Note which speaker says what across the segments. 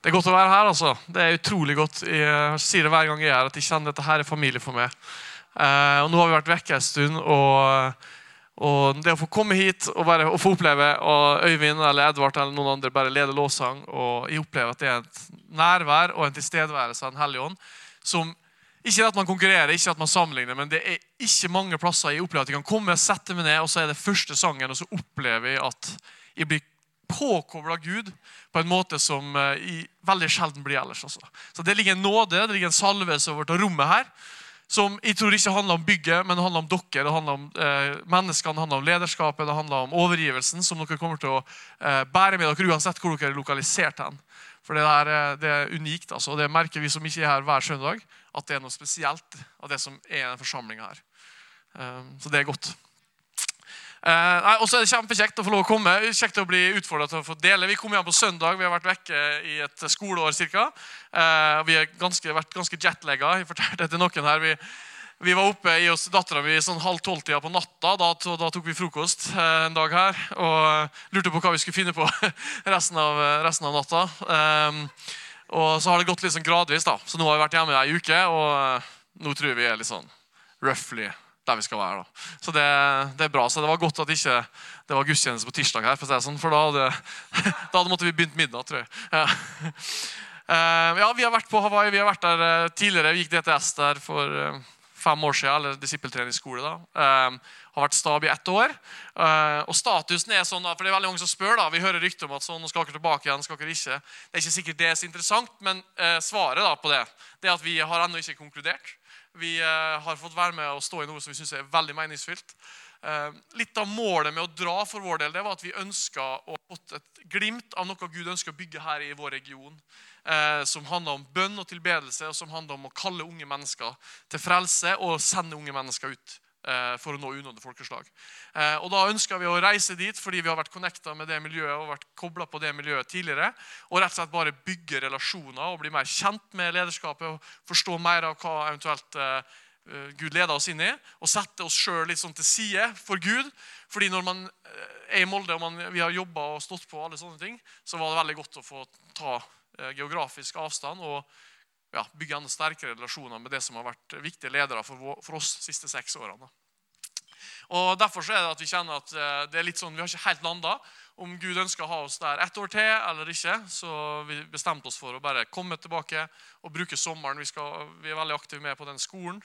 Speaker 1: Det er godt å være her. altså. Det er utrolig godt. Jeg sier det hver gang jeg er at jeg kjenner at dette her er familie for meg. Eh, og Nå har vi vært vekke en stund. og, og Det å få komme hit og, bare, og få oppleve og Øyvind eller Edvard eller noen andre bare lede lovsang og Jeg opplever at det er et nærvær og en tilstedeværelse av Den hellige ånd som ikke at man konkurrerer, ikke at man sammenligner, men det er ikke mange plasser jeg opplever at jeg kan komme, sette meg ned, og så er det første sangen, og så opplever jeg at jeg blir påkobla Gud på en måte som eh, i, veldig sjelden blir ellers. Også. Så Det ligger en nåde, det ligger en salvelse over til rommet her, som jeg tror ikke handler om bygget, men det handler om dere, det handler om eh, menneskene, det handler om lederskapet, det handler om overgivelsen, som dere kommer til å eh, bære med dere uansett hvor dere er lokalisert hen. For det, der, eh, det er unikt, altså, og det merker vi som ikke er her hver søndag, at det er noe spesielt av det som er i denne forsamlinga her. Um, så det er godt. Eh, og så er det kjempekjekt å få lov å komme. Kjekt å bli utfordra til å få dele. Vi kom hjem på søndag. Vi har vært vekke i et skoleår ca. Eh, vi har ganske, vært ganske jetlagga. Jeg fortalte det til noen her. Vi, vi var oppe i oss dattera mi sånn halv tolv-tida på natta. Da, da, tok vi frokost eh, en dag her og lurte på hva vi skulle finne på resten av, resten av natta. Um, og så har det gått litt sånn gradvis. da. Så nå har vi vært hjemme ei uke, og nå tror vi er litt sånn roughly der vi skal være. da. Så det, det, er bra. Så det var godt at ikke det var gudstjeneste på tirsdag her, for, sånn, for da hadde, da måtte vi begynt midnatt, tror jeg. Ja. Uh, ja. vi har vært på Hawaii. Vi har vært der uh, tidligere. Vi gikk DTS der for uh, fem år siden, eller disippeltreningsskole. da. har vært stab i ett år. og statusen er sånn, da, for det er veldig mange som spør. da, Vi hører rykter om at sånn, skal dere tilbake igjen. skal dere ikke. Det er ikke sikkert det er så interessant, men svaret da på det det er at vi har ennå ikke konkludert. Vi eh, har fått være med og stå i noe som vi syns er veldig meningsfylt. Eh, litt av målet med å dra for vår del det var at vi ønska å fått et glimt av noe Gud ønsker å bygge her i vår region. Eh, som handler om bønn og tilbedelse, og som handler om å kalle unge mennesker til frelse og sende unge mennesker ut for å nå unådde folkeslag. Eh, og Da ønska vi å reise dit fordi vi har vært connecta med det miljøet og vært kobla på det miljøet tidligere. Og rett og slett bare bygge relasjoner og bli mer kjent med lederskapet og forstå mer av hva eventuelt eh, Gud leder oss inn i. Og sette oss sjøl litt sånn til side for Gud. Fordi når man er i Molde og man, vi har jobba og stått på, alle sånne ting, så var det veldig godt å få ta geografisk avstand og ja, bygge enda sterkere relasjoner med det som har vært viktige ledere for, for oss de siste seks årene. Og Derfor så er det at vi kjenner at eh, det er litt sånn, vi har ikke helt landa om Gud ønsker å ha oss der ett år til eller ikke. Så vi bestemte oss for å bare komme tilbake og bruke sommeren. Vi, skal, vi er veldig aktive med på den skolen.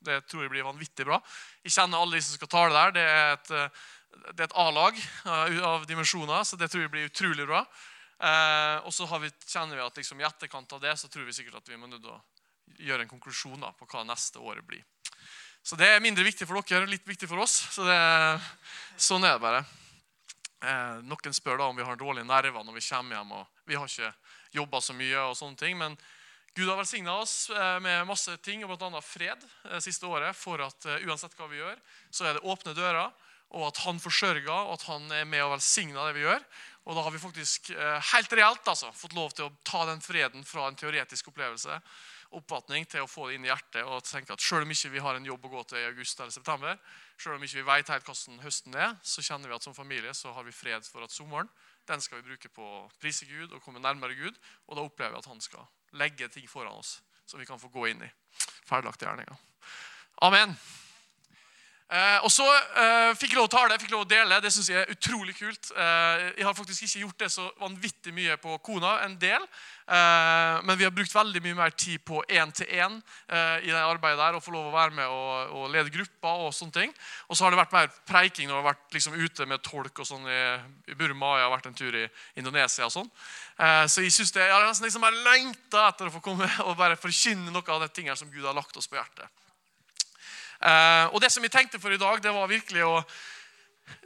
Speaker 1: Det tror jeg blir vanvittig bra. Jeg kjenner alle de som skal tale der. Det er et, eh, et A-lag eh, av dimensjoner, så det tror jeg blir utrolig bra. Eh, og så vi, kjenner vi at liksom, i etterkant av det så tror vi sikkert at vi må nødt å gjøre en konklusjon da, på hva neste året blir. Så det er mindre viktig for dere, litt viktig for oss. Så det, sånn er det bare. Eh, noen spør da om vi har dårlige nerver når vi kommer hjem. og Vi har ikke jobba så mye. og sånne ting, Men Gud har velsigna oss eh, med masse ting, og bl.a. fred eh, siste året, for at uh, uansett hva vi gjør, så er det åpne dører, og at Han forsørger, og at Han er med og velsigner det vi gjør. Og da har vi faktisk eh, helt reelt altså, fått lov til å ta den freden fra en teoretisk opplevelse oppfatning til å få det inn i hjertet og tenke at selv om ikke vi har en jobb å gå til i august eller september, selv om ikke vi vet helt hvordan høsten er, så kjenner vi at som familie så har vi fred for at sommeren den skal vi bruke på å prise Gud og komme nærmere Gud. Og da opplever vi at han skal legge ting foran oss som vi kan få gå inn i. Ferdiglagte gjerninger. Amen. Eh, og så eh, fikk jeg lov å tale, fikk lov å dele. Det syns jeg er utrolig kult. Eh, jeg har faktisk ikke gjort det så vanvittig mye på Kona, en del. Men vi har brukt veldig mye mer tid på én-til-én i det arbeidet der. Og få lov å være med og, og, lede grupper og sånne ting. Og så har det vært mer preiking når jeg har vært liksom, ute med tolk og sånn i, Burma. Jeg har vært en tur i Indonesia og sånn. Så jeg synes det, jeg har nesten liksom lengta etter å få komme og bare forkynne noe av de tingene som Gud har lagt oss på hjertet. Eh, og det som jeg tenkte for i dag, det var virkelig å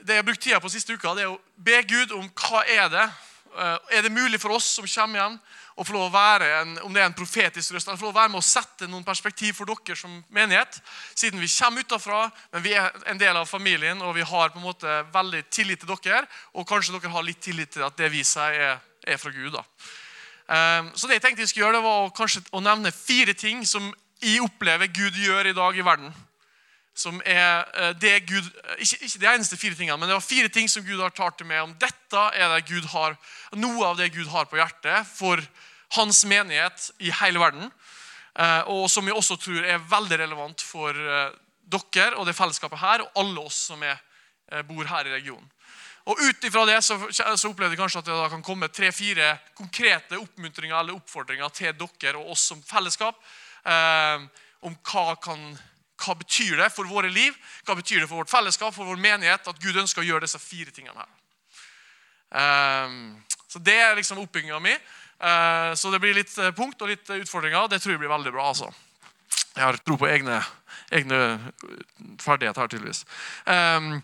Speaker 1: Det jeg har brukt tida på siste uka, det er å be Gud om hva er det uh, Er det mulig for oss som kommer igjen, å få lov å være en, om det er en profetisk røst, få lov å være med å sette noen perspektiv for dere som menighet. Siden vi kommer utafra, men vi er en del av familien, og vi har på en måte veldig tillit til dere. Og kanskje dere har litt tillit til at det vi sier, er, er fra Gud. da. Um, så det jeg tenkte jeg skulle gjøre, det var kanskje, å nevne fire ting som jeg opplever Gud gjør i dag i verden som er eh, det Gud, ikke, ikke de eneste fire tingene, men det var fire ting som Gud har talt til meg om. Dette er det Gud har, noe av det Gud har på hjertet for hans menighet i hele verden. Eh, og som jeg også tror er veldig relevant for eh, dere og det fellesskapet her, og alle oss som er, bor her i regionen. Og Ut ifra det så, så opplevde jeg kanskje at det da kan komme tre-fire konkrete oppmuntringer eller oppfordringer til dere og oss som fellesskap eh, om hva kan hva betyr det for våre liv, hva betyr det for vårt fellesskap, for vår menighet, at Gud ønsker å gjøre disse fire tingene her. Um, så Det er liksom oppbygginga mi. Uh, så det blir litt eh, punkt og litt utfordringer. Det tror jeg blir veldig bra. altså. Jeg har tro på egne, egne ferdigheter her, tydeligvis. Um,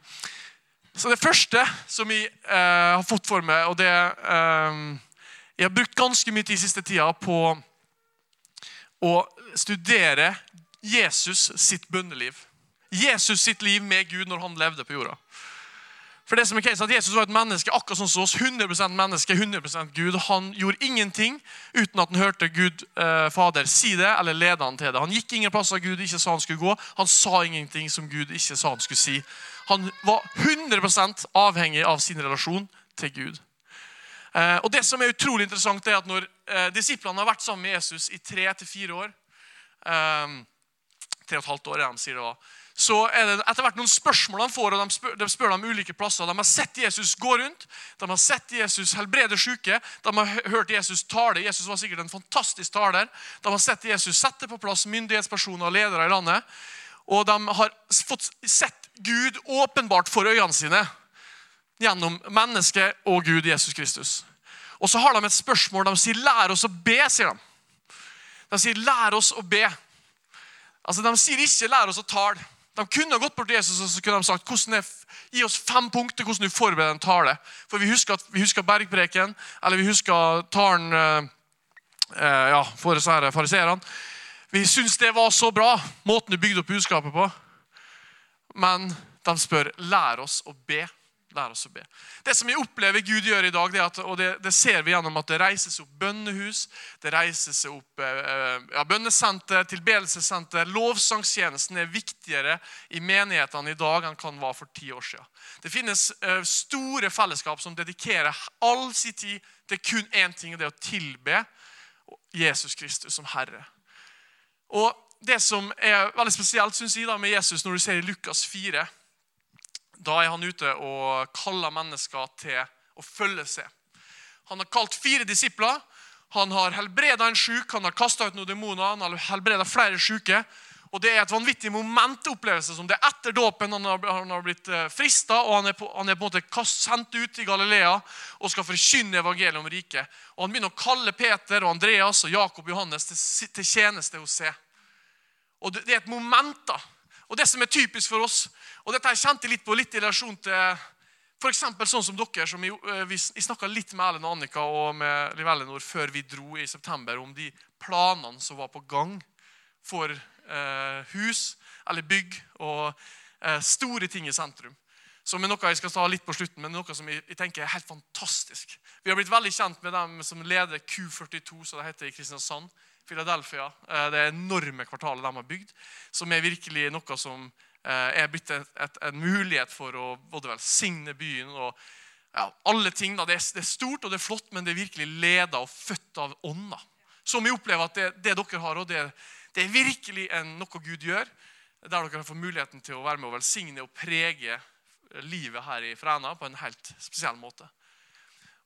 Speaker 1: så Det første som jeg uh, har fått for meg, og det um, Jeg har brukt ganske mye tid siste tida på å studere Jesus sitt bønneliv. Jesus sitt liv med Gud når han levde på jorda. For det som er case, at Jesus var et menneske akkurat sånn som oss. 100% menneske, 100% Gud. Han gjorde ingenting uten at han hørte Gud eh, Fader si det eller lede han til det. Han gikk ingen plasser Gud ikke sa han skulle gå. Han sa ingenting som Gud ikke sa han skulle si. Han var 100% avhengig av sin relasjon til Gud. Eh, og det som er utrolig interessant, er at når eh, disiplene har vært sammen med Jesus i tre til fire år eh, tre og et halvt år. sier det Så er det etter hvert noen spørsmål de får, og de spør, de spør dem ulike plasser. De har sett Jesus gå rundt, de har sett Jesus helbrede syke, de har hørt Jesus tale. Jesus var sikkert en fantastisk taler. De har sett Jesus sette på plass myndighetspersoner og ledere i landet. Og de har fått sett Gud åpenbart for øynene sine gjennom mennesket og Gud Jesus Kristus. Og så har de et spørsmål. De sier 'lær oss å be'. sier De De sier 'lær oss å be'. Altså, De sier ikke 'lær oss å tale'. De kunne gått bort til Jesus og så kunne de sagt hvordan er, gi oss fem punkter hvordan du forbereder en tale. For Vi husker, vi husker bergpreken, eller vi husker talen eh, eh ja, for fariseerne. Vi syns det var så bra, måten du bygde opp budskapet på. Men de spør lær oss å be. Lær oss å be. Det som vi opplever Gud gjør i dag, det at, og det, det, ser vi gjennom at det reises opp bønnehus, det reises opp eh, ja, bønnesenter, tilbedelsessenter. Lovsangstjenesten er viktigere i menighetene i dag enn kan var for ti år siden. Det finnes eh, store fellesskap som dedikerer all sin tid til kun én ting, og det er å tilbe Jesus Kristus som Herre. Og Det som er veldig spesielt synes jeg da med Jesus, når du ser i Lukas 4 da er han ute og kaller mennesker til å følge seg. Han har kalt fire disipler. Han har helbreda en sjuk, han har kasta ut noen demoner, han har helbreda flere sjuke. Og Det er et vanvittig momentopplevelse som det er etter dåpen. Han, han, har blitt eh, frista, og han er, på, han er på en måte sendt ut i Galilea og skal forkynne evangeliet om riket. Og Han begynner å kalle Peter, og Andreas og Jakob og Johannes til, til tjeneste hos seg. Og det, det er et moment da, og det som er typisk for oss, og dette jeg kjente litt på litt i relasjon til f.eks. sånn som dere, som vi, eh, vi snakka litt med Ellen og Annika og med Liv Ellinor før vi dro i september, om de planene som var på gang for eh, hus eller bygg og eh, store ting i sentrum. Som er noe jeg skal ta litt på slutten, men noe som jeg tenker er helt fantastisk. Vi har blitt veldig kjent med dem som leder Q42, som det heter i Kristiansand. Philadelphia, eh, det enorme kvartalet de har bygd, som er virkelig noe som eh, er blitt en mulighet for å både velsigne byen og ja, alle ting. Det, er, det er stort og det er flott, men det er virkelig leda og født av ånda. Som vi opplever at det, det dere har, og det, det er virkelig en, noe Gud gjør. Der dere får muligheten til å være med og velsigne og prege livet her i Fræna på en helt spesiell måte.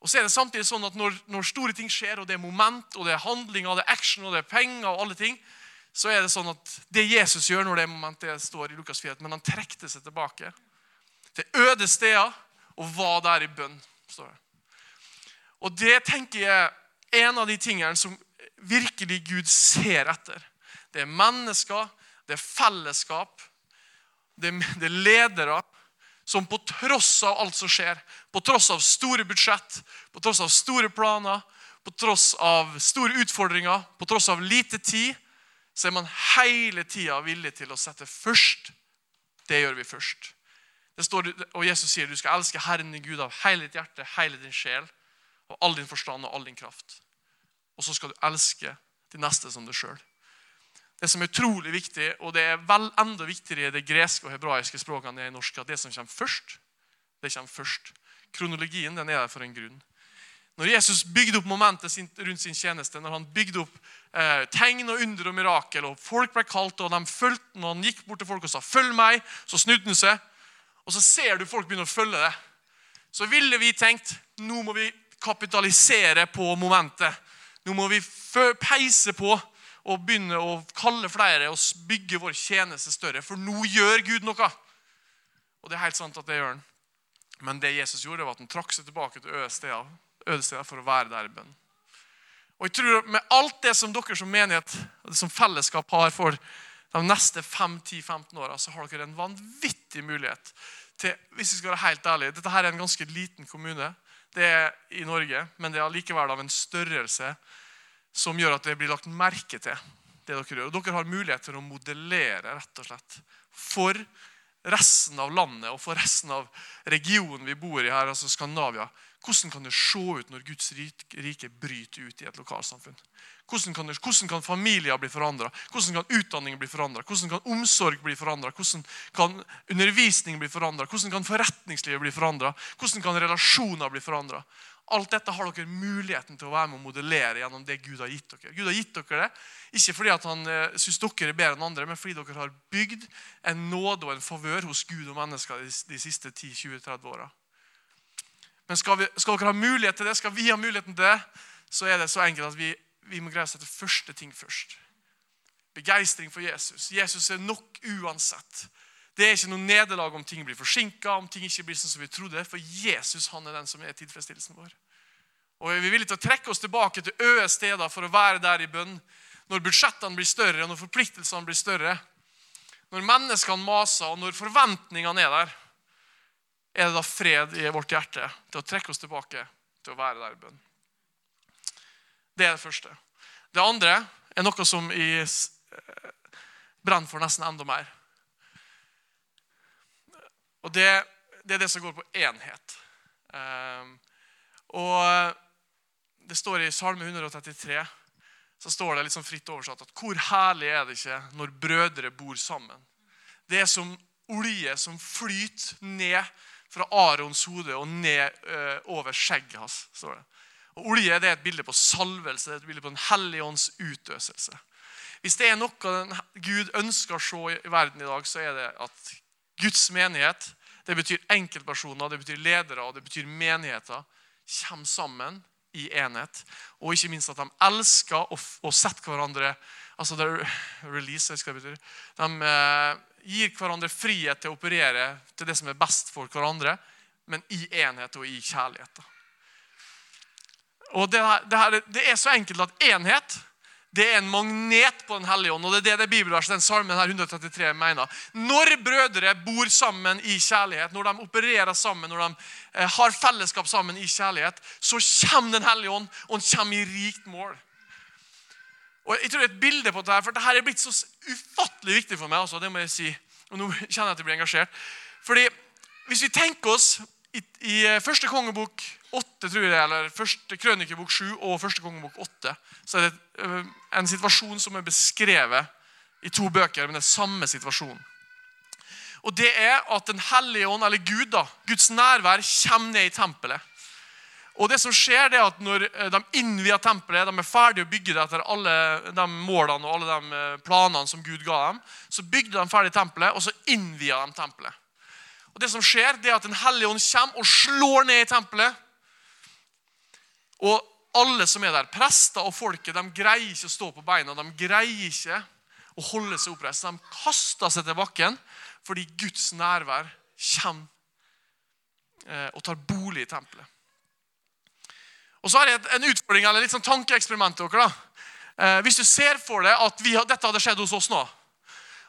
Speaker 1: Og så er det samtidig sånn at når, når, store ting skjer, og det er moment, og det er handling, og det er action, og det er penger, og alle ting, så er det sånn at det Jesus gjør når det er moment, det står i Lukas 4, men han trekte seg tilbake til øde steder og var der i bønn. står det. Og det tenker jeg er en av de tingene som virkelig Gud ser etter. Det er mennesker, det er fellesskap, det er, det er ledere som på tross av alt som skjer, på tross av store budsjett, på tross av store planer, på tross av store utfordringer, på tross av lite tid, så er man hele tida villig til å sette først. Det gjør vi først. Det står, og Jesus sier du skal elske Herren din Gud av hele ditt hjerte, hele din sjel, av all din forstand og all din kraft. Og så skal du elske de neste som deg sjøl. Det som er utrolig viktig, og det er vel enda viktigere i det greske og hebraiske språkene enn i norsk, at det som kommer først, det kommer først. Kronologien den er der for en grunn. Når Jesus bygde opp momentet rundt sin tjeneste, når han bygde opp eh, tegn og under og mirakel, og folk ble kalt, og de fulgte når han gikk bort til folk og sa 'følg meg', så snudde han seg, og så ser du folk begynne å følge det, så ville vi tenkt nå må vi kapitalisere på momentet. Nå må vi peise på og begynne å kalle flere og bygge vår tjeneste større. For nå gjør Gud noe. Og det er helt sant at det gjør han. Men det Jesus gjorde, var at han trakk seg tilbake til øde steder, for å være der i bønn. Og jeg tror Med alt det som dere som menighet som fellesskap har for de neste 5-10-15 åra, så har dere en vanvittig mulighet til hvis vi skal være helt ærlige, Dette her er en ganske liten kommune det er i Norge, men det er allikevel av en størrelse som gjør at det blir lagt merke til. det Dere gjør. Og dere har mulighet til å modellere rett og slett, for resten av landet og for resten av regionen vi bor i her, altså Skandinavia. Hvordan kan det se ut når Guds rike bryter ut i et lokalsamfunn? Hvordan kan, hvordan kan familier bli forandra? Hvordan kan utdanning bli forandra? Hvordan kan omsorg bli forandra? Hvordan kan undervisning bli forandra? Hvordan kan forretningslivet bli forandra? Hvordan kan relasjoner bli forandra? Alt dette har dere muligheten til å være med å modellere gjennom det Gud har gitt dere. Gud har gitt dere det, Ikke fordi han eh, syns dere er bedre enn andre, men fordi dere har bygd en nåde og en favør hos Gud og mennesker de siste 10-20-30 åra. Men skal, vi, skal dere ha mulighet til det, skal vi ha muligheten til det, så er det så enkelt at vi vi må greie å sette første ting først. Begeistring for Jesus. Jesus er nok uansett. Det er ikke noe nederlag om ting blir forsinka, om ting ikke blir sånn som vi trodde. For Jesus han er den som er tilfredsstillelsen vår. Og Vi er villige til å trekke oss tilbake til øde steder for å være der i bønn. Når budsjettene blir større, når forpliktelsene blir større. Når menneskene maser, og når forventningene er der. Er det da fred i vårt hjerte til å trekke oss tilbake til å være der i bønn? Det er det første. Det andre er noe som eh, brenner for nesten enda mer. Og det, det, er det som går på enhet. Um, og det står i Salme 133 så står det litt sånn fritt oversatt at hvor herlig er det ikke når brødre bor sammen? Det er som olje som flyter ned fra Arons hode og ned uh, over skjegget hans. står det. Og Olje det er et bilde på salvelse, det er et bilde på Den hellige ånds utøselse. Hvis det er noe Gud ønsker å se i verden i dag, så er det at Guds menighet, det betyr enkeltpersoner, det betyr ledere og det betyr menigheter, kommer sammen i enhet. Og ikke minst at de elsker å, sette hverandre altså det release, skal det betyr. De eh, gir hverandre frihet til å operere til det som er best for hverandre, men i enhet og i kjærlighet. Og det, det, her, det, er så enkelt at enhet det er en magnet på Den hellige ånd. og Det er det det bibelverset den salmen her 133 mener. Når brødre bor sammen i kjærlighet, når de opererer sammen, når de eh, har fellesskap sammen i kjærlighet, så kommer Den hellige ånd, og den kommer i rikt mål. Og jeg tror det er et bilde på dette, for dette er blitt så ufattelig viktig for meg. Altså, det må jeg si. Og Nå kjenner jeg at jeg blir engasjert. Fordi Hvis vi tenker oss i, i eh, første kongebok 8, tror jeg, eller første krønikebok 7 og første kongebok 8, så er det eh, en situasjon som er beskrevet i to bøker, men det er samme situasjon. Og det er at Den hellige ånd, eller Gud, da, Guds nærvær kommer ned i tempelet. Og det som skjer det er at Når eh, de innvier tempelet, de er ferdige å bygge det etter alle de målene og alle de planene som Gud ga dem, så bygde de ferdig tempelet, og så innvier de tempelet. Og det som skjer, det er at Den hellige ånd kommer og slår ned i tempelet. Og alle som er der, prester og folket, de greier ikke å stå på beina. De greier ikke å holde seg oppreist. De kaster seg til bakken fordi Guds nærvær kommer eh, og tar bolig i tempelet. Og så har jeg en utfordring, eller litt sånn tankeeksperiment til dere. da. Eh, hvis du ser for deg at vi, dette hadde skjedd hos oss nå,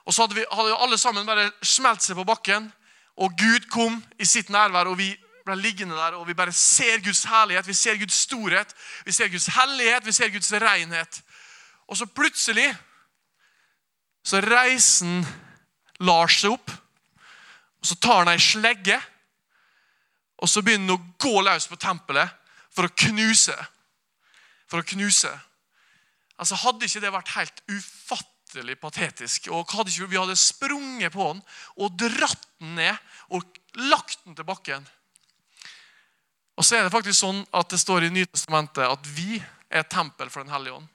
Speaker 1: og så hadde, vi, hadde alle sammen bare smelt seg på bakken og Gud kom i sitt nærvær, og vi ble liggende der, og vi bare ser Guds herlighet, vi ser Guds storhet, vi ser Guds hellighet, vi ser Guds renhet. Og så plutselig så reiser han Lars seg opp, og så tar han ei slegge, og så begynner han å gå løs på tempelet for å knuse. For å knuse. Altså Hadde ikke det vært helt ufattelig patetisk. Og hadde ikke vi hadde sprunget på den og dratt den ned og lagt den til bakken. Og så er det faktisk sånn at det står i Nytestamentet at vi er et tempel for Den hellige ånd.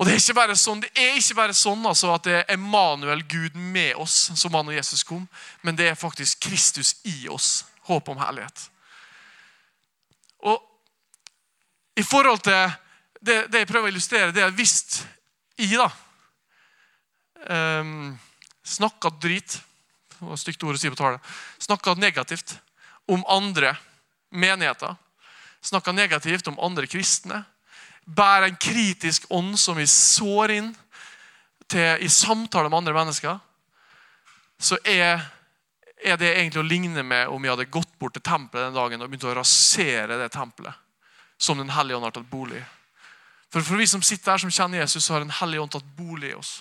Speaker 1: Og Det er ikke bare sånn, det er ikke bare sånn altså, at det er Emanuel, Gud, med oss, som han og Jesus kom, men det er faktisk Kristus i oss. Håp om herlighet. Og i forhold til det, det jeg prøver å illustrere, det er hvis jeg da um, snakker drit det var et stygt ord å si på tale, snakker negativt om andre menigheter, snakka negativt om andre kristne, bærer en kritisk ånd som vi sår inn til, i samtale med andre mennesker, så er, er, det egentlig å ligne med om vi hadde gått bort til tempelet den dagen og begynt å rasere det tempelet som Den hellige ånd har tatt bolig i. For, for vi som sitter her som kjenner Jesus, så har Den hellige ånd tatt bolig i oss.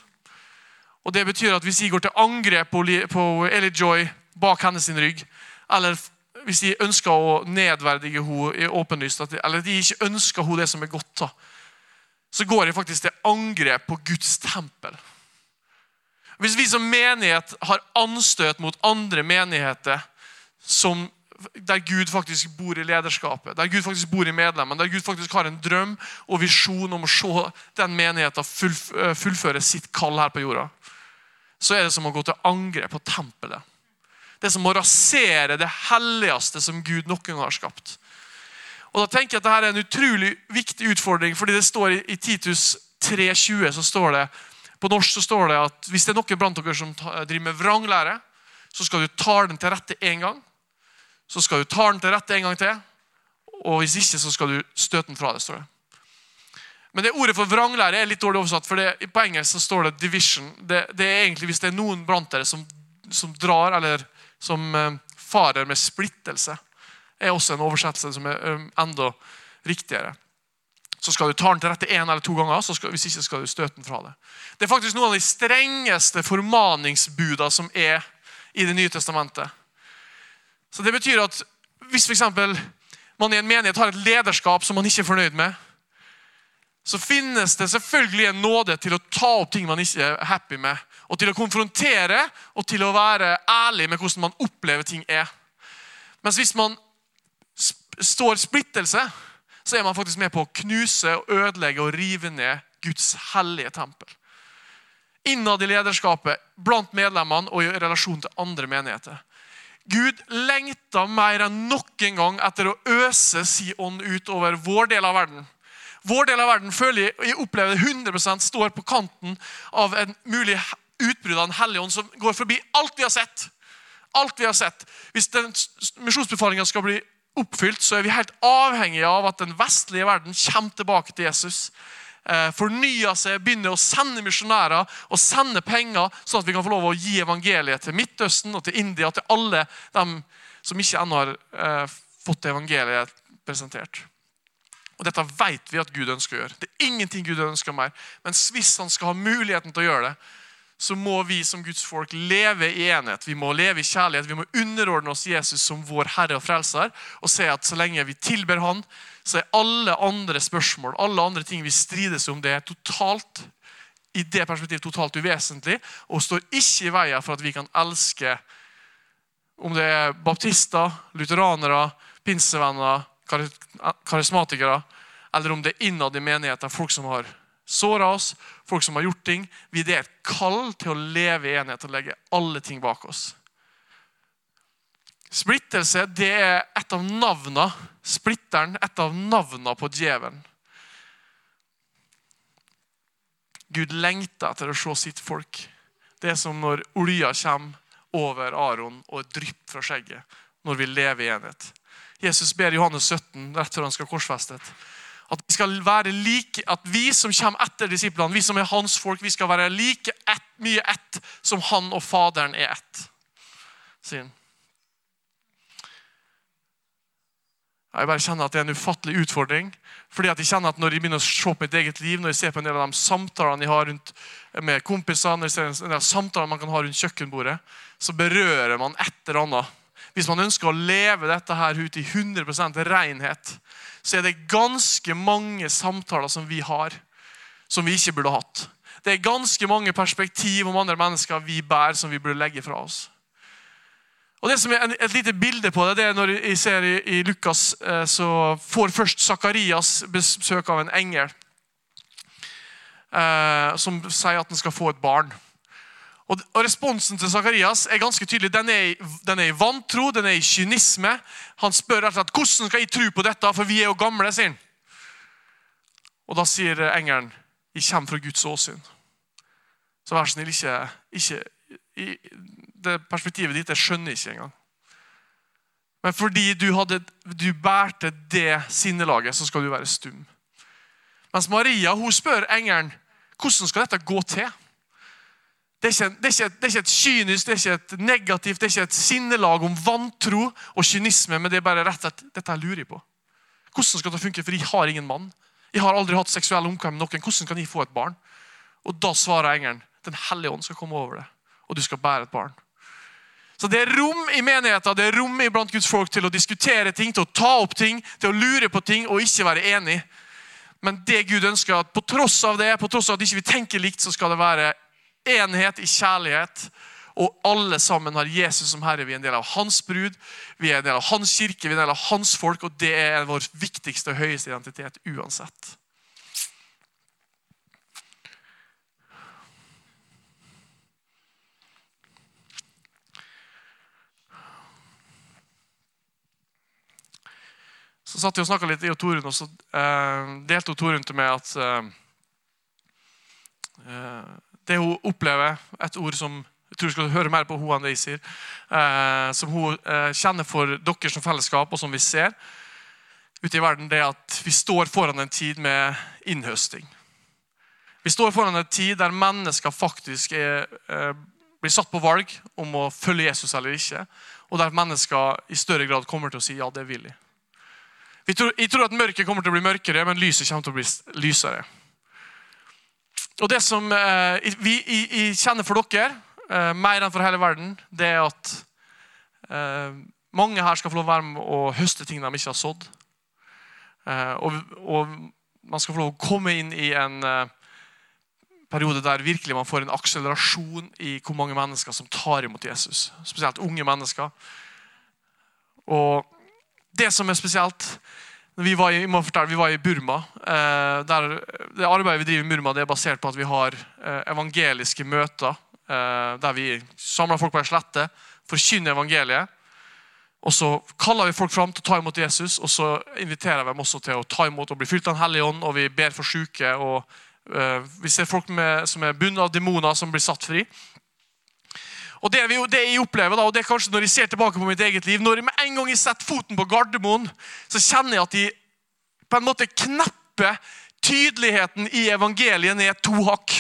Speaker 1: Og Det betyr at hvis vi går til angrep på, på Ellie Joy bak hennes rygg, eller hvis de ønsker å nedverdige henne åpenlyst, eller de ikke ønsker henne det som er godt, så går de faktisk til angrep på Guds tempel. Hvis vi som menighet har anstøt mot andre menigheter som, der Gud faktisk bor i lederskapet, der Gud faktisk bor i medlemmene, der Gud faktisk har en drøm og visjon om å se den menigheten fullføre sitt kall her på jorda, så er det som å gå til angrep på tempelet. Det som å rasere det helligste som Gud noen gang har skapt. Og da tenker jeg at Dette er en utrolig viktig utfordring, fordi det står i Titus 3,20 så står det, På norsk så står det at hvis det er noen blant dere som driver med vranglære, så skal du ta den til rette én gang. Så skal du ta den til rette en gang til. Og hvis ikke, så skal du støte den fra det. står det. Men det ordet for vranglære er litt dårlig oversatt. for det, På engelsk så står det 'division'. Det, det, er egentlig Hvis det er noen blant dere som, som drar eller som eh, farer med splittelse, er også en oversettelse som er eh, enda riktigere. Så skal du ta den til rette én eller to ganger, skal, hvis ikke skal du støte den fra det. Det er faktisk noen av de strengeste formaningsbuda som er i Det nye testamentet. Så Det betyr at hvis eksempel, man i en menighet har et lederskap som man ikke er fornøyd med, så finnes det selvfølgelig en nåde til å ta opp ting man ikke er happy med, og til å konfrontere og til å være ærlig med hvordan man opplever ting er. Mens hvis man står splittelse, så er man faktisk med på å knuse, og ødelegge og rive ned Guds hellige tempel. Innad i lederskapet, blant medlemmene og i relasjon til andre menigheter. Gud lengter mer enn noen gang etter å øse si ånd ut over vår del av verden. Vår del av verden føler jeg, jeg opplever 100% står på kanten av en mulig utbrudd av Den hellige ånd som går forbi alt vi har sett. Alt vi har sett. Hvis den misjonsbefalinga skal bli oppfylt, så er vi helt avhengige av at den vestlige verden kommer tilbake til Jesus. Eh, fornyer seg, begynner å sende misjonærer og sende penger, sånn at vi kan få lov å gi evangeliet til Midtøsten og til India, til alle dem som ikke ennå har eh, fått evangeliet presentert. Og Dette vet vi at Gud ønsker å gjøre. Det er ingenting Gud ønsker mer. Men hvis han skal ha muligheten til å gjøre det, så må vi som Guds folk leve i enhet. Vi må leve i kjærlighet. Vi må underordne oss Jesus som vår Herre og Frelser og se at så lenge vi tilber Han, så er alle andre spørsmål, alle andre ting vi strides om, det er totalt i det perspektivet totalt uvesentlig og står ikke i veien for at vi kan elske om det er baptister, lutheranere, pinsevenner, karismatikere, eller om det er innad i menigheten folk som har såra oss, folk som har gjort ting. Vi Det er et kall til å leve i enhet og legge alle ting bak oss. Splittelse det er et av navna, splitteren, et av navna på djevelen. Gud lengter etter å se sitt folk. Det er som når olja kommer over Aron og drypper drypp fra skjegget når vi lever i enhet. Jesus ber Johannes 17 rett før han skal korsfestet. At vi skal være like, at vi som kommer etter disiplene, vi som er hans folk, vi skal være like ett, mye ett som han og Faderen er ett. sier han. Jeg bare kjenner at det er en ufattelig utfordring. fordi at jeg kjenner at Når jeg begynner å se på mitt eget liv, når jeg ser på en del av de samtalene jeg har rundt med kompisene, når jeg ser en del av samtalene man kan ha rundt kjøkkenbordet, så berører man et eller annet. Hvis man ønsker å leve dette her ut i 100 renhet, så er det ganske mange samtaler som vi har, som vi ikke burde hatt. Det er ganske mange perspektiv om andre mennesker vi bærer, som vi burde legge fra oss. Og det som er Et lite bilde på det det er når jeg ser i, i Lukas, eh, så får først Sakarias besøk av en engel eh, som sier at han skal få et barn. Og, og Responsen til Sakarias er ganske tydelig. Den er, den er, i vantro, den er i kynisme. Han spør rett og slett hvordan skal jeg tro på dette, for vi er jo gamle. sier han. Og Da sier engelen jeg kommer fra Guds åsyn. Så vær snill, ikke, ikke i, det perspektivet ditt jeg skjønner ikke engang. Men fordi du, hadde, du bærte det sinnelaget, så skal du være stum. Mens Maria hun spør engelen hvordan skal dette gå til. Det er, ikke, det, er ikke, det er, ikke, et kynisk, det er ikke et negativt, det er ikke et sinnelag om vantro og kynisme, men det er bare rett og slett dette jeg lurer på. Hvordan skal det funke? For jeg har ingen mann. Jeg har aldri hatt seksuell omkvem med noen. Hvordan kan jeg få et barn? Og Da svarer engelen Den hellige ånd skal komme over deg, og du skal bære et barn. Så Det er rom i menigheten det er rom blant Guds folk til å diskutere ting, til å ta opp ting, til å lure på ting og ikke være enig. Men det Gud ønsker at på tross av det, på tross av at ikke vi ikke tenker likt, så skal det være enhet i kjærlighet. Og alle sammen har Jesus som Herre. Vi er en del av hans brud, vi er en del av hans kirke, vi er en del av hans folk, og det er vår viktigste og høyeste identitet uansett. Så satt jeg og snakka litt i Torunn, og så eh, delte Torunn til meg at eh, eh, det hun opplever, et ord som jeg tror vi skal høre mer på hun enn det jeg sier, eh, som hun eh, kjenner for dere som fellesskap, og som vi ser ute i verden, det er at vi står foran en tid med innhøsting. Vi står foran en tid der mennesker faktisk er, eh, blir satt på valg om å følge Jesus eller ikke, og der mennesker i større grad kommer til å si ja, det vil jeg. Jeg tror at mørket kommer til å bli mørkere, men lyset kommer til å bli lysere. Og Det som eh, vi i, i kjenner for dere, eh, mer enn for hele verden, det er at eh, mange her skal få lov å være med og høste ting de ikke har sådd. Eh, og, og, man skal få lov å komme inn i en eh, periode der virkelig man får en akselerasjon i hvor mange mennesker som tar imot Jesus. Spesielt unge mennesker. Og det som er spesielt vi var, i, fortelle, vi var i Burma. Eh, der, det arbeidet vi driver i Burma, det er basert på at vi har eh, evangeliske møter. Eh, der vi samler folk på ei slette, forkynner evangeliet. Og Så kaller vi folk fram til å ta imot Jesus, og så inviterer vi dem også til å ta imot og bli fylt av Den hellige ånd. og Vi ber for syke. og uh, Vi ser folk med, som er bundet av demoner, som blir satt fri. Og det, vi, det, jeg opplever da, og det er kanskje Når jeg ser tilbake på mitt eget liv Når jeg med en gang jeg setter foten på Gardermoen, så kjenner jeg at de på en måte knepper tydeligheten i evangeliet ned to hakk.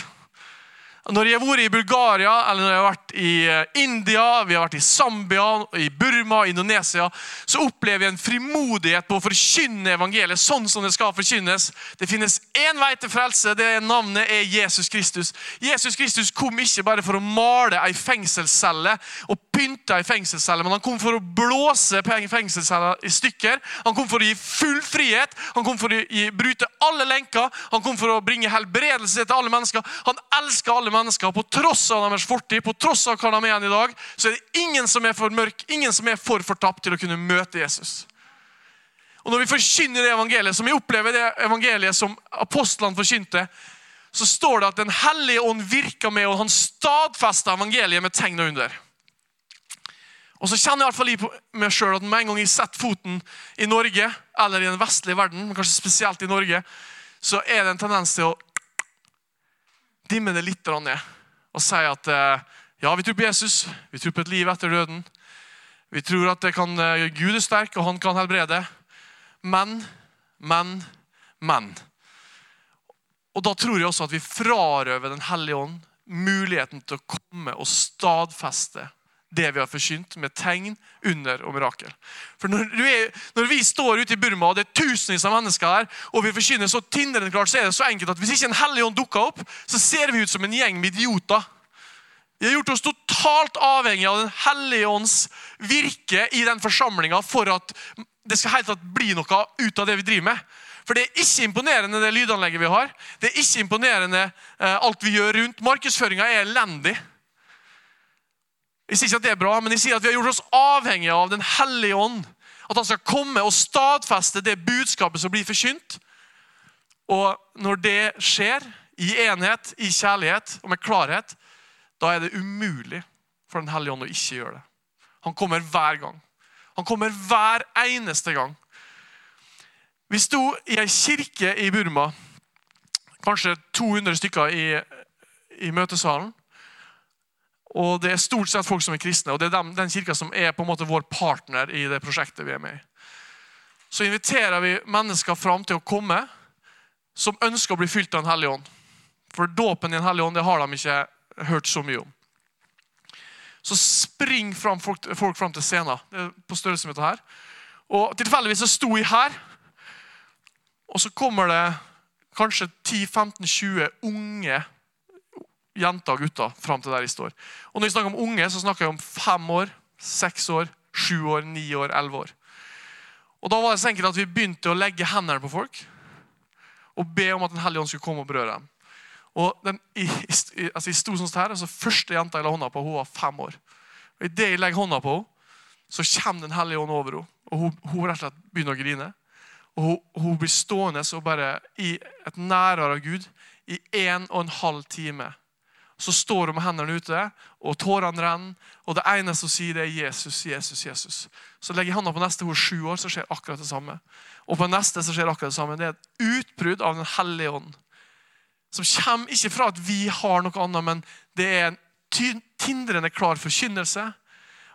Speaker 1: Når jeg har vært i Bulgaria eller når jeg har vært i eh, India, vi har vært i Zambia, i Burma i Indonesia, så opplever jeg en frimodighet på å forkynne evangeliet sånn som det skal forkynnes. Det finnes én vei til frelse. det Navnet er Jesus Kristus. Jesus Kristus kom ikke bare for å male ei fengselscelle og pynte i fengselscelle, men han kom for å blåse fengselscella i stykker. Han kom for å gi full frihet. Han kom for å gi, bryte alle lenker. Han kom for å bringe helbredelse til alle mennesker. Han elsker alle mennesker, på tross av deres fortid, på tross av hva de er igjen i dag, så er det ingen som er for mørk, ingen som er for fortapt til å kunne møte Jesus. Og Når vi forkynner det evangeliet, som vi opplever det evangeliet som apostlene forkynte, så står det at Den hellige ånd virka med, og han stadfesta evangeliet med tegn og under. Og så kjenner jeg i hvert fall i meg selv at med en gang jeg setter foten i Norge, eller i den vestlige verden, men kanskje spesielt i Norge, så er det en tendens til å dimme det litt ned og si at eh, ja, vi tror på Jesus, vi tror på et liv etter døden. Vi tror at kan, eh, Gud er sterk, og han kan helbrede. Men, men, men. Og Da tror jeg også at vi frarøver Den hellige ånd muligheten til å komme og stadfeste det vi har forkynt, med tegn, under og mirakel. For når, er, når, vi står ute i Burma, og det er tusenvis av mennesker her, og vi forkynner så tindrende klart, så er det så enkelt at hvis ikke en hellig ånd dukker opp, så ser vi ut som en gjeng med idioter. Vi har gjort oss totalt avhengig av Den hellige ånds virke i den forsamlinga for at det skal helt tatt bli noe ut av det vi driver med. For det er ikke imponerende, det lydanlegget vi har. Det er ikke imponerende eh, alt vi gjør rundt. Markedsføringa er elendig. Jeg sier ikke at det er bra, men jeg sier at vi har gjort oss avhengige av Den hellige ånd. At han skal komme og stadfeste det budskapet som blir forkynt. Og når det skjer, i enhet, i kjærlighet og med klarhet, da er det umulig for Den hellige ånd å ikke gjøre det. Han kommer hver gang. Han kommer hver eneste gang. Vi sto i ei kirke i Burma, kanskje 200 stykker i, i møtesalen. Og Det er stort sett folk som er kristne, og det er den, den kirka som er på en måte vår partner i det prosjektet vi er med i. Så inviterer vi mennesker fram til å komme som ønsker å bli fylt av Den hellige ånd. For dåpen i Den hellige ånd det har de ikke hørt så mye om. Så spring fram folk, folk fram til scenen på størrelse med dette her. Og Tilfeldigvis så sto jeg her, og så kommer det kanskje 10-15-20 unge jenter og gutter fram til der de står. Og Når jeg snakker om unge, så snakker jeg om fem år, seks år, sju år, ni år, elleve år. Og Da var det så enkelt at vi begynte å legge hendene på folk og be om at Den hellige ånd skulle komme og berøre dem. Og den, altså jeg sto sånn her, altså Første jenta jeg la hånda på, hun var fem år. Og Idet jeg legger hånda på henne, så kommer Den hellige ånd over henne. Og hun, hun rett og slett begynner å grine. Og hun, hun blir stående og bare i et nærvær av Gud i en og en halv time. Så står hun med hendene ute, og tårene renner. Og det eneste hun sier, det er 'Jesus, Jesus, Jesus'. Så legger jeg hånda på neste, hun sju år, så skjer akkurat det samme. Og på neste så skjer akkurat det samme. Det er et utbrudd av Den hellige ånd. Som kommer ikke fra at vi har noe annet, men det er en tindrende klar forkynnelse.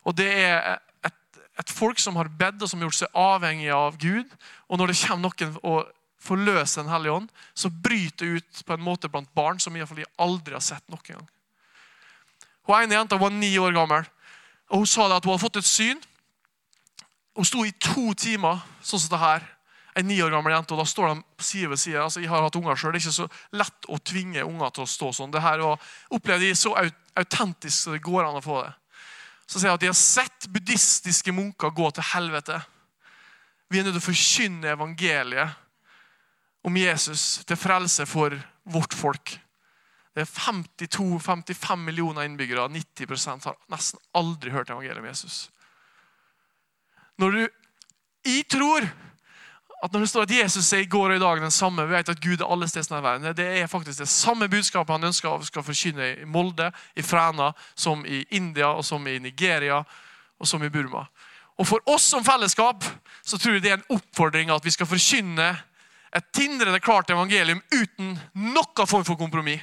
Speaker 1: Og det er et, et folk som har bedt og som har gjort seg avhengig av Gud. Og når det kommer noen og forløser Den hellige ånd, så bryter det ut på en måte blant barn som jeg aldri har sett noen gang. Hun ene jenta var ni år gammel, og hun sa at hun hadde fått et syn. Hun sto i to timer sånn som det her en ni år gammel jente, og da står de side ved side. Altså, jeg har hatt unger selv. Det er ikke så lett å tvinge unger til å stå sånn. Det her opplevde de så autentisk så det går an å få det. Så sier jeg at de har sett buddhistiske munker gå til helvete. Vi er nødt til å forkynne evangeliet om Jesus til frelse for vårt folk. Det er 52-55 millioner innbyggere. 90% har nesten aldri hørt evangeliet om Jesus. Når du Jeg tror at når det står at Jesus er i går og i dag den samme, vi vet at Gud er alle steder i verden. Det er faktisk det samme budskapet han ønsker å skal forkynne i Molde, i Fræna, som i India, og som i Nigeria og som i Burma. Og For oss som fellesskap så tror jeg det er en oppfordring at vi skal forkynne et tindrende klart evangelium uten noen form for kompromiss.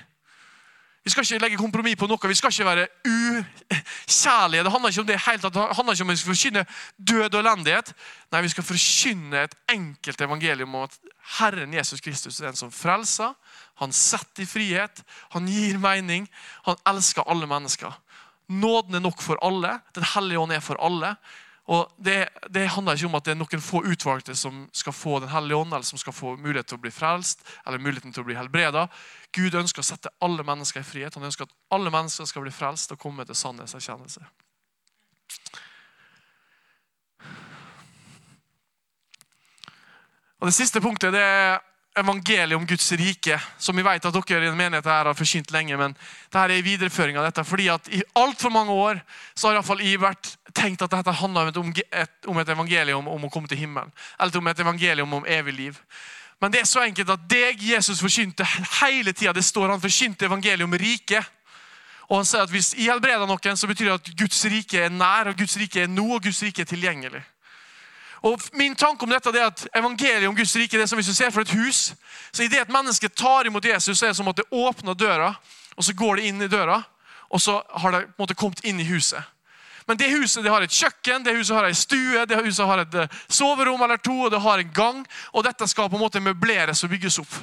Speaker 1: Vi skal ikke legge kompromiss på noe. Vi skal ikke være ukjærlige. Det handler ikke om det helt, det handler ikke om vi skal forkynne død og elendighet. Nei, vi skal forkynne et enkelt evangelium om at Herren Jesus Kristus er den som frelser. Han setter i frihet. Han gir mening. Han elsker alle mennesker. Nåden er nok for alle. Den hellige ånd er for alle. Og det, det, handler ikke om at det er noen få utvalgte som skal få Den hellige ånd, eller som skal få mulighet til å bli frelst eller muligheten til å bli helbreda. Gud ønsker å sette alle mennesker i frihet. Han ønsker at alle mennesker skal bli frelst og komme til sannhetserkjennelse. Og Det siste punktet det er evangeliet om Guds rike, som vi vet at dere i en menighet her har forkynt lenge. men dette er en videreføring av dette, fordi at I altfor mange år så har iallfall fall jeg vært tenkt at dette handler om et, om et evangelium om å komme til himmelen. Eller om et evangelium om evig liv. Men det er så enkelt at deg Jesus forkynte hele tida. Det står han forkynte evangeliet om riket. Og han sier at Hvis jeg helbreder noen, så betyr det at Guds rike er nær, og Guds rike er nå, og Guds rike er tilgjengelig. Og Min tanke om dette er at evangeliet om Guds rike det er som hvis du ser for et hus. Så Idet et menneske tar imot Jesus, så er det som at det åpner døra, og så går det inn i døra, og så har det på en måte kommet inn i huset. Men det huset det har et kjøkken, det huset har en stue, det huset har et eh, soverom eller to, og det har en gang. Og dette skal på en måte møbleres og bygges opp.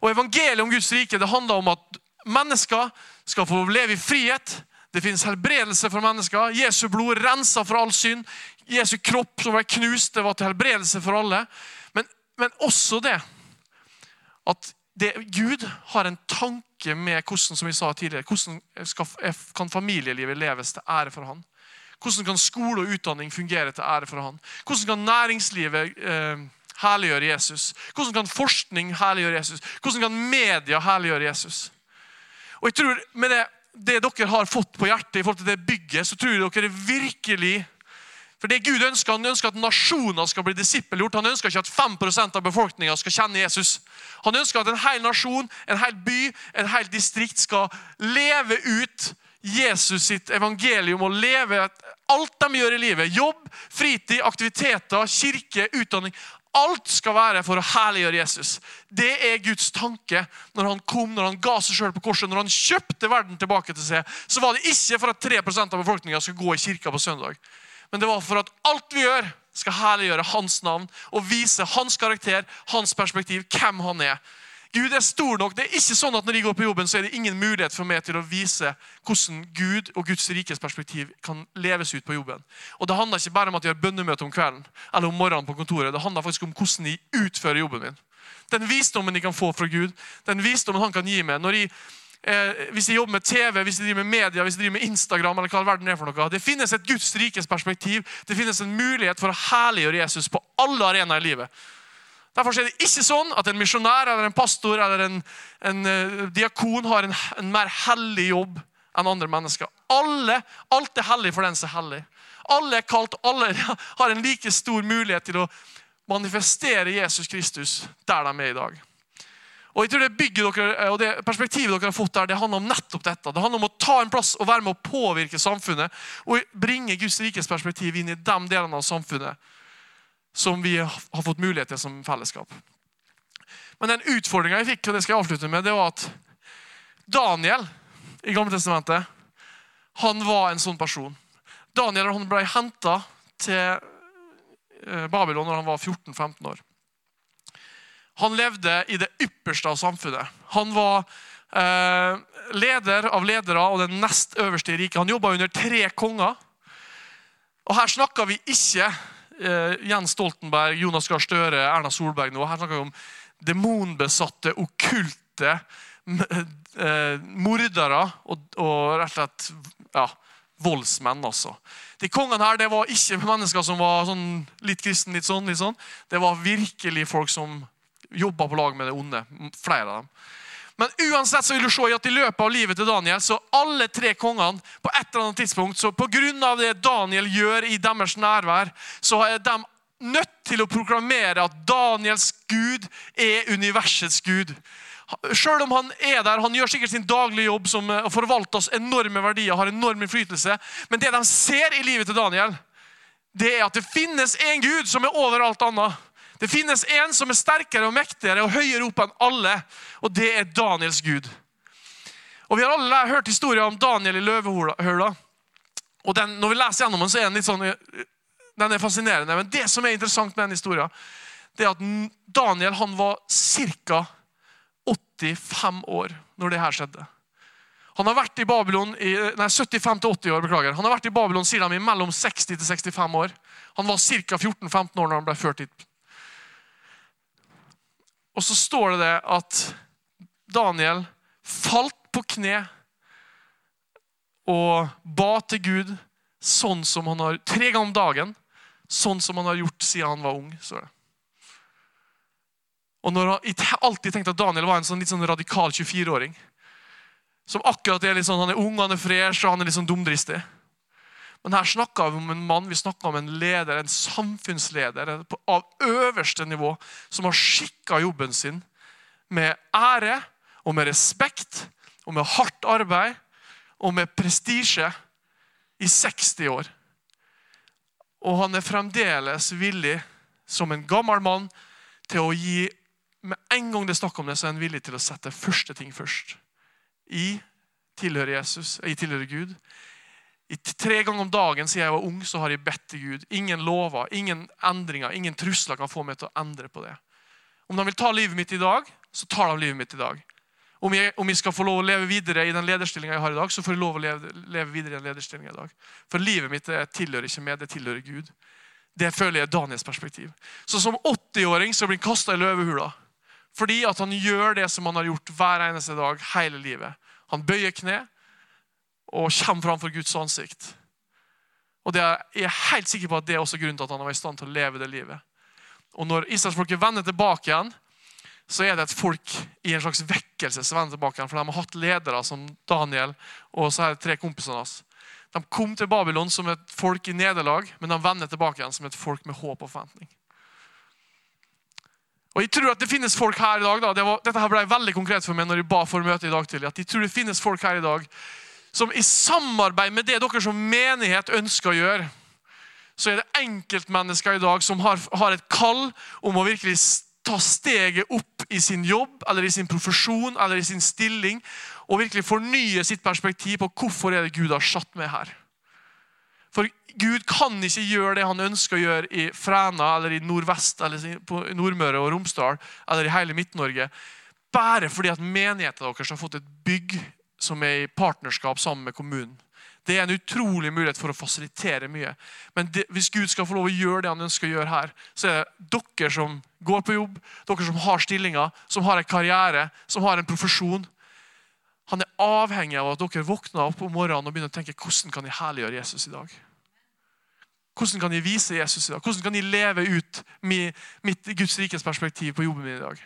Speaker 1: Og Evangeliet om Guds rike det handler om at mennesker skal få leve i frihet. Det finnes helbredelse for mennesker. Jesu blod renser for all synd. Jesu kropp som ble knust, det var til helbredelse for alle. Men, men også det at det, Gud har en tanke med hvordan som vi sa tidligere, hvordan skal, kan familielivet leves til ære for Han. Hvordan kan skole og utdanning fungere til ære for Han? Hvordan kan næringslivet eh, herliggjøre Jesus? Hvordan kan forskning herliggjøre Jesus? Hvordan kan media herliggjøre Jesus? Og jeg tror Med det, det dere har fått på hjertet i forhold til det bygget, så tror dere virkelig for det Gud ønsker, Han ønsker at nasjoner skal bli disippelgjort. Han ønsker ikke at 5% av befolkninga skal kjenne Jesus. Han ønsker at en hel nasjon, en hel by, en hel distrikt skal leve ut Jesus sitt evangelium og leve alt de gjør i livet. Jobb, fritid, aktiviteter, kirke, utdanning. Alt skal være for å herliggjøre Jesus. Det er Guds tanke når han kom, når han ga seg selv på korset, når han kjøpte verden tilbake til seg. Så var det ikke for at 3% av befolkninga skulle gå i kirka på søndag. Men det var for at alt vi gjør, skal herliggjøre hans navn og vise hans karakter, hans perspektiv, hvem han er. Gud er stor nok. Det er ikke sånn at Når jeg går på jobben, så er det ingen mulighet for meg til å vise hvordan Gud og Guds rikes perspektiv kan leves ut på jobben. Og Det handler ikke bare om at jeg har bønnemøte om kvelden eller om morgenen på kontoret. Det handler faktisk om hvordan jeg utfører jobben min. Den visdommen jeg kan få fra Gud, den visdommen han kan gi meg. når jeg eh, hvis jeg jobber med TV, hvis jeg driver med media, hvis jeg driver med Instagram eller hva verden er for noe. Det finnes et Guds rikes perspektiv. Det finnes en mulighet for å herliggjøre Jesus på alle arenaer i livet. Derfor er det ikke sånn at en misjonær eller en pastor eller en, en uh, diakon har en, en, mer hellig jobb enn andre mennesker. Alle, Alt er hellig for den som er hellig. Alle er kalt, alle har en like stor mulighet til å manifestere Jesus Kristus der de er i dag. Og jeg tror Det bygget dere, og det perspektivet dere har fått der, det handler om nettopp dette. Det handler om å ta en plass og være med å påvirke samfunnet og bringe Guds rikes perspektiv inn i de delene av samfunnet som vi har fått mulighet til som fellesskap. Men den utfordringa jeg fikk, og det skal jeg avslutte med, det var at Daniel i Gamle Testamentet han var en sånn person. Daniel han ble henta til eh, Babylon når han var 14-15 år. Han levde i det ypperste av samfunnet. Han var eh, leder av ledere og den nest øverste i riket. Han jobba under tre konger. Og her snakker vi ikke Jens Stoltenberg, Jonas Gahr Støre, Erna Solberg nå. Her snakker vi om demonbesatte, okkulte eh, mordere og, og, rett og slett ja, voldsmenn. altså. De kongene her, det var ikke mennesker som var sånn, litt kristen, litt sånn, litt sånn. Det var virkelig folk som jobba på lag med det onde. Flere av dem. Men uansett så vil du se at i løpet av livet til Daniel så alle tre kongene på et eller annet tidspunkt, så av det Daniel gjør i deres nærvær, så er de nødt til å proklamere at Daniels Gud er universets Gud. Selv om han er der, han gjør sikkert sin daglige jobb som eh, forvalter oss enorme verdier, har enorm innflytelse, men det de ser i livet til Daniel, det er at det finnes en Gud som er over alt annet. Det finnes en som er sterkere og mektigere og høyere opp enn alle, og det er Daniels Gud. Og Vi har alle hørt historien om Daniel i løvehula. Og den, Når vi leser gjennom den, så er den litt sånn, den er fascinerende. Men det som er interessant med den historien, det er at Daniel han var ca. 85 år når det her skjedde. Han har vært i Babylon i, nei, 75-80 år. beklager. Han har vært i Babylon siden mellom 60 til 65 år. Han var ca. 14-15 år når han ble ført hit og så står det det at Daniel falt på kne og ba til Gud sånn som han har, tre ganger om dagen, sånn som han har gjort siden han var ung. Så. Og når han, Jeg alltid tenkt at Daniel var en sånn litt sånn radikal 24-åring. Som akkurat er litt sånn, Han er ung, han er fresh og han er litt sånn dumdristig. Men her snakker vi om en mann, vi snakker om en leder, en samfunnsleder av øverste nivå, som har skikka jobben sin med ære og med respekt og med hardt arbeid og med prestisje i 60 år. Og han er fremdeles villig, som en gammel mann, til å gi Med en gang det er snakk om det, så er han villig til å sette første ting først. I tilhører Jesus, i tilhører Gud. I tre ganger om dagen siden jeg var ung, så har jeg bedt til Gud. Ingen lover, ingen endringer, ingen trusler kan få meg til å endre på det. Om de vil ta livet mitt i dag, så tar de livet mitt i dag. Om jeg, om jeg skal få lov å leve videre i den lederstillinga jeg har i dag, så får jeg lov å leve, leve videre i den lederstillinga i dag. For livet mitt tilhører ikke meg, det tilhører Gud. Det føler jeg er Daniels perspektiv. Så som 80-åring så blir han kasta i løvehula. Fordi at han gjør det som han har gjort hver eneste dag hele livet. Han bøyer kne, og kommer framfor Guds ansikt. Og det er, Jeg er helt sikker på at det er også grunnen til at han var i stand til å leve det livet. Og når israelsfolket vender tilbake igjen, så er det et folk i en slags vekkelse som vender tilbake igjen. For de har hatt ledere som Daniel og så er det tre kompisene hans. De kom til Babylon som et folk i nederlag, men de vender tilbake igjen som et folk med håp og forventning. Og jeg tror at det finnes folk her i dag, da, det var, Dette her ble veldig konkret for meg når jeg ba for møte i dag tidlig. at jeg tror det finnes folk her i dag som i samarbeid med det dere som menighet ønsker å gjøre, så er det enkeltmennesker i dag som har, har et kall om å virkelig ta steget opp i sin jobb eller i sin profesjon eller i sin stilling og virkelig fornye sitt perspektiv på hvorfor er det Gud har satt meg her. For Gud kan ikke gjøre det han ønsker å gjøre i Fræna eller i Nordvest eller på Nordmøre og Romsdal eller i hele Midt-Norge bare fordi at menigheten deres har fått et bygg som er i partnerskap sammen med kommunen. Det er en utrolig mulighet for å fasilitere mye. Men det, hvis Gud skal få lov å gjøre det han ønsker å gjøre her, så er det dere som går på jobb, dere som har stillinger, som har en karriere, som har en profesjon. Han er avhengig av at dere våkner opp om morgenen og begynner å tenke hvordan kan jeg herliggjøre Jesus i dag? Hvordan kan jeg vise Jesus i dag? Hvordan kan jeg leve ut mitt Guds rikes perspektiv på jobben min i dag?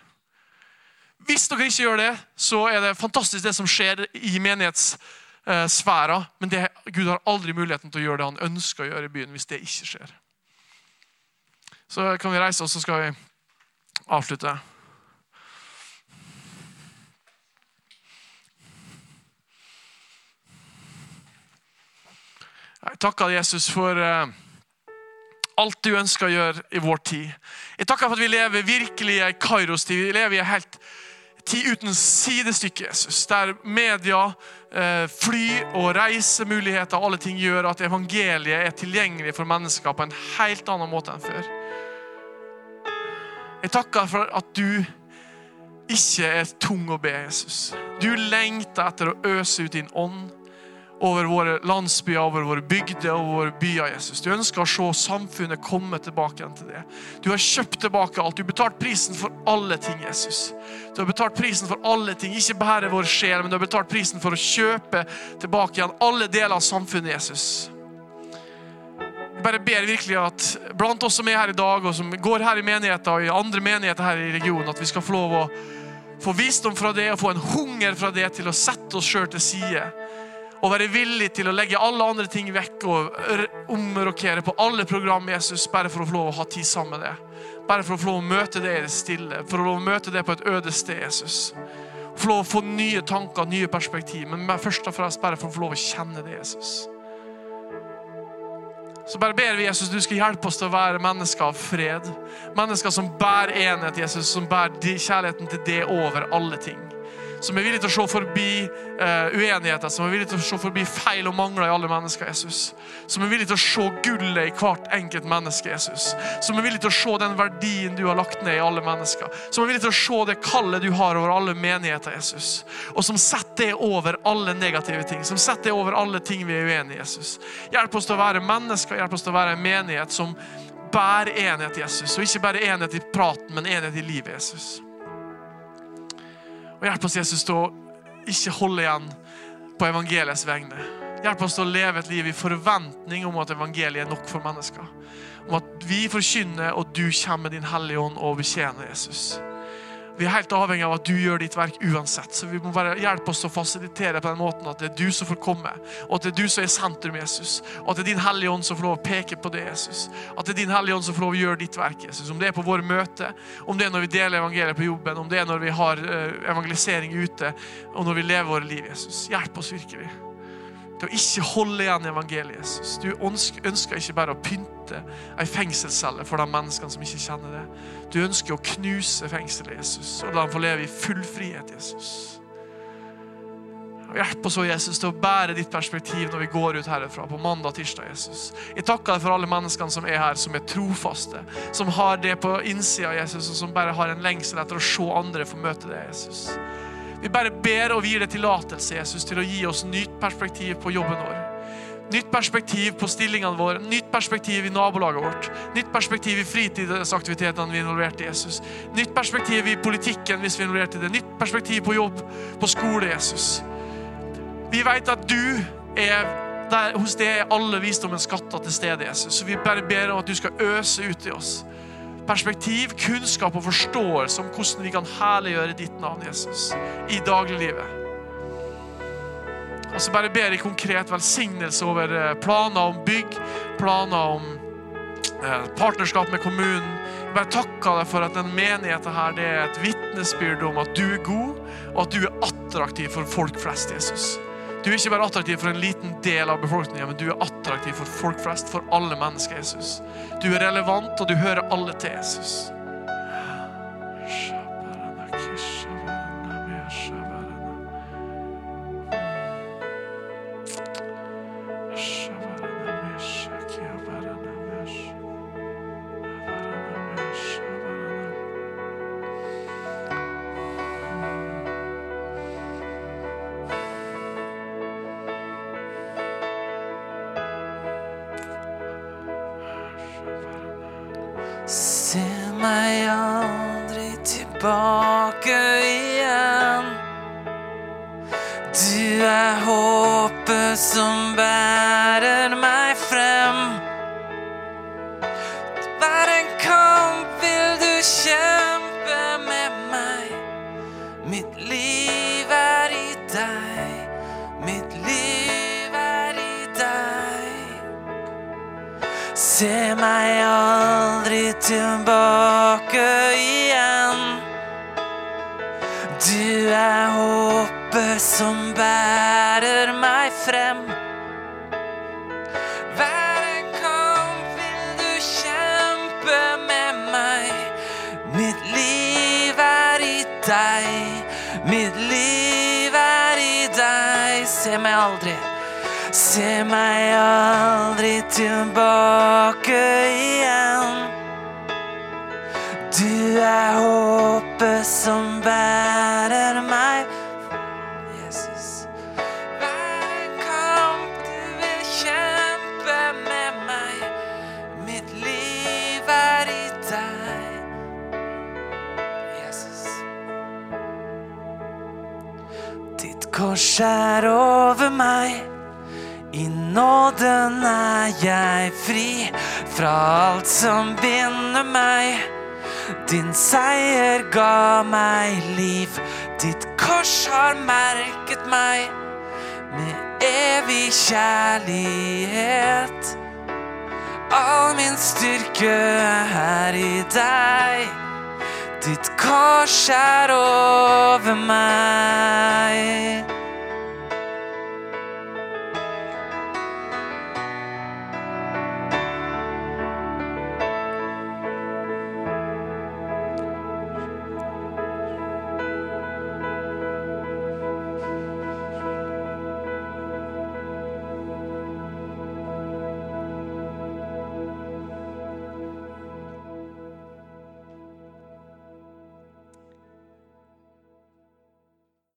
Speaker 1: Hvis dere ikke gjør det, så er det fantastisk det som skjer i menighetssfæra. Men det, Gud har aldri muligheten til å gjøre det han ønsker å gjøre i byen hvis det ikke skjer. Så kan vi reise oss, så skal vi avslutte. Jeg takker Jesus for eh, alt du ønsker å gjøre i vår tid. Jeg takker for at vi lever virkelig i Kairos-tid. Vi lever i en helt tid uten sidestykke, Jesus. Der media, eh, fly og reisemuligheter alle ting gjør at evangeliet er tilgjengelig for mennesker på en helt annen måte enn før. Jeg takker for at du ikke er tung å be, Jesus. Du lengter etter å øse ut din ånd over våre landsbyer, over våre bygder og våre byer. Jesus. Du ønsker å se samfunnet komme tilbake igjen til det. Du har kjøpt tilbake alt. Du har betalt prisen for alle ting, Jesus. Du har betalt prisen for alle ting, ikke bare vår sjel, men du har betalt prisen for å kjøpe tilbake igjen alle deler av samfunnet, Jesus. Jeg bare ber virkelig at blant oss som er her i dag, og som går her i menigheter og i andre menigheter her i regionen, at vi skal få lov å få visdom fra det og få en hunger fra det til å sette oss sjøl til side og være villig til å legge alle andre ting vekk og omrokere på alle program Jesus, bare for å få lov å ha tid sammen med det. Bare for å få lov å møte det i det stille, for å få lov å møte det på et øde sted. Jesus. Lov å få nye tanker, nye perspektiv, men først og fremst bare for å få lov å kjenne det. Jesus. Så bare ber vi Jesus, du skal hjelpe oss til å være mennesker av fred. Mennesker som bærer enhet, Jesus, som bærer kjærligheten til det over alle ting som er villig til å se forbi eh, uenigheter, som er villig til å se forbi feil og mangler i alle mennesker. Jesus. Som er villig til å se gullet i hvert enkelt menneske. Jesus. Som er villig til å se den verdien du har lagt ned i alle mennesker. Som er villig til å se det kallet du har over alle menigheter. Jesus. Og som setter det over alle negative ting. Som setter det over alle ting vi er uenige i. Jesus. Hjelp oss til å være mennesker, hjelp oss til å være en menighet som bærer enhet, Jesus. Og ikke bare enhet i praten, men enhet i livet, Jesus. Og Hjelp oss, Jesus, til å ikke holde igjen på evangeliets vegne. Hjelp oss til å leve et liv i forventning om at evangeliet er nok for mennesker. Om at vi forkynner, og du kommer med din Hellige Ånd og betjener Jesus. Vi er helt avhengig av at du gjør ditt verk uansett. Så vi må bare hjelpe oss å fasilitere på den måten at det er du som får komme, og at det er du som er sentrum, Jesus. Og at det er din Hellige Ånd som får lov å peke på det, Jesus. At det er din Hellige Ånd som får lov å gjøre ditt verk, Jesus. Om det er på våre møter, om det er når vi deler evangeliet på jobben, om det er når vi har eh, evangelisering ute, og når vi lever våre liv, Jesus. Hjelp oss virkelig til å ikke holde igjen evangeliet. Jesus. Du ønsker ikke bare å pynte ei fengselscelle for de menneskene som ikke kjenner det. Du ønsker å knuse fengselet, Jesus, og la dem få leve i full frihet, Jesus. Hjelp oss, Jesus, til å bære ditt perspektiv når vi går ut herfra på mandag og tirsdag. Jesus. Jeg takker deg for alle menneskene som er her, som er trofaste, som har det på innsida, Jesus, og som bare har en lengsel etter å se andre få møte det, Jesus. Vi bare ber og gir deg tillatelse Jesus, til å gi oss nytt perspektiv på jobben vår. Nytt perspektiv på stillingene våre, nytt perspektiv i nabolaget vårt. Nytt perspektiv i fritidsaktivitetene vi er involvert i. Jesus. Nytt perspektiv i politikken hvis vi er involvert i det. Nytt perspektiv på jobb, på skole. Jesus. Vi vet at du er der, hos deg er alle visdommens skatter til stede. Jesus. Så vi bare ber om at du skal øse ut i oss perspektiv, kunnskap og forståelse om hvordan vi kan herliggjøre ditt navn, Jesus, i dagliglivet. Og så bare ber jeg konkret velsignelse over eh, planer om bygg, planer om eh, partnerskap med kommunen. Jeg bare takker deg for at den menigheten her, det er et vitnesbyrd om at du er god, og at du er attraktiv for folk flest, Jesus. Du er ikke bare attraktiv for en liten del av befolkningen, men du er attraktiv for folk flest, for alle mennesker, Jesus. Du er relevant, og du hører alle til, Jesus.
Speaker 2: Tilbake igjen. Du er håpet som bærer Se meg aldri. Se meg aldri tilbake igjen. Du er håpet som bærer kors er over meg. I nåden er jeg fri fra alt som binder meg. Din seier ga meg liv. Ditt kors har merket meg med evig kjærlighet. All min styrke er i deg. Ditt kors er over meg.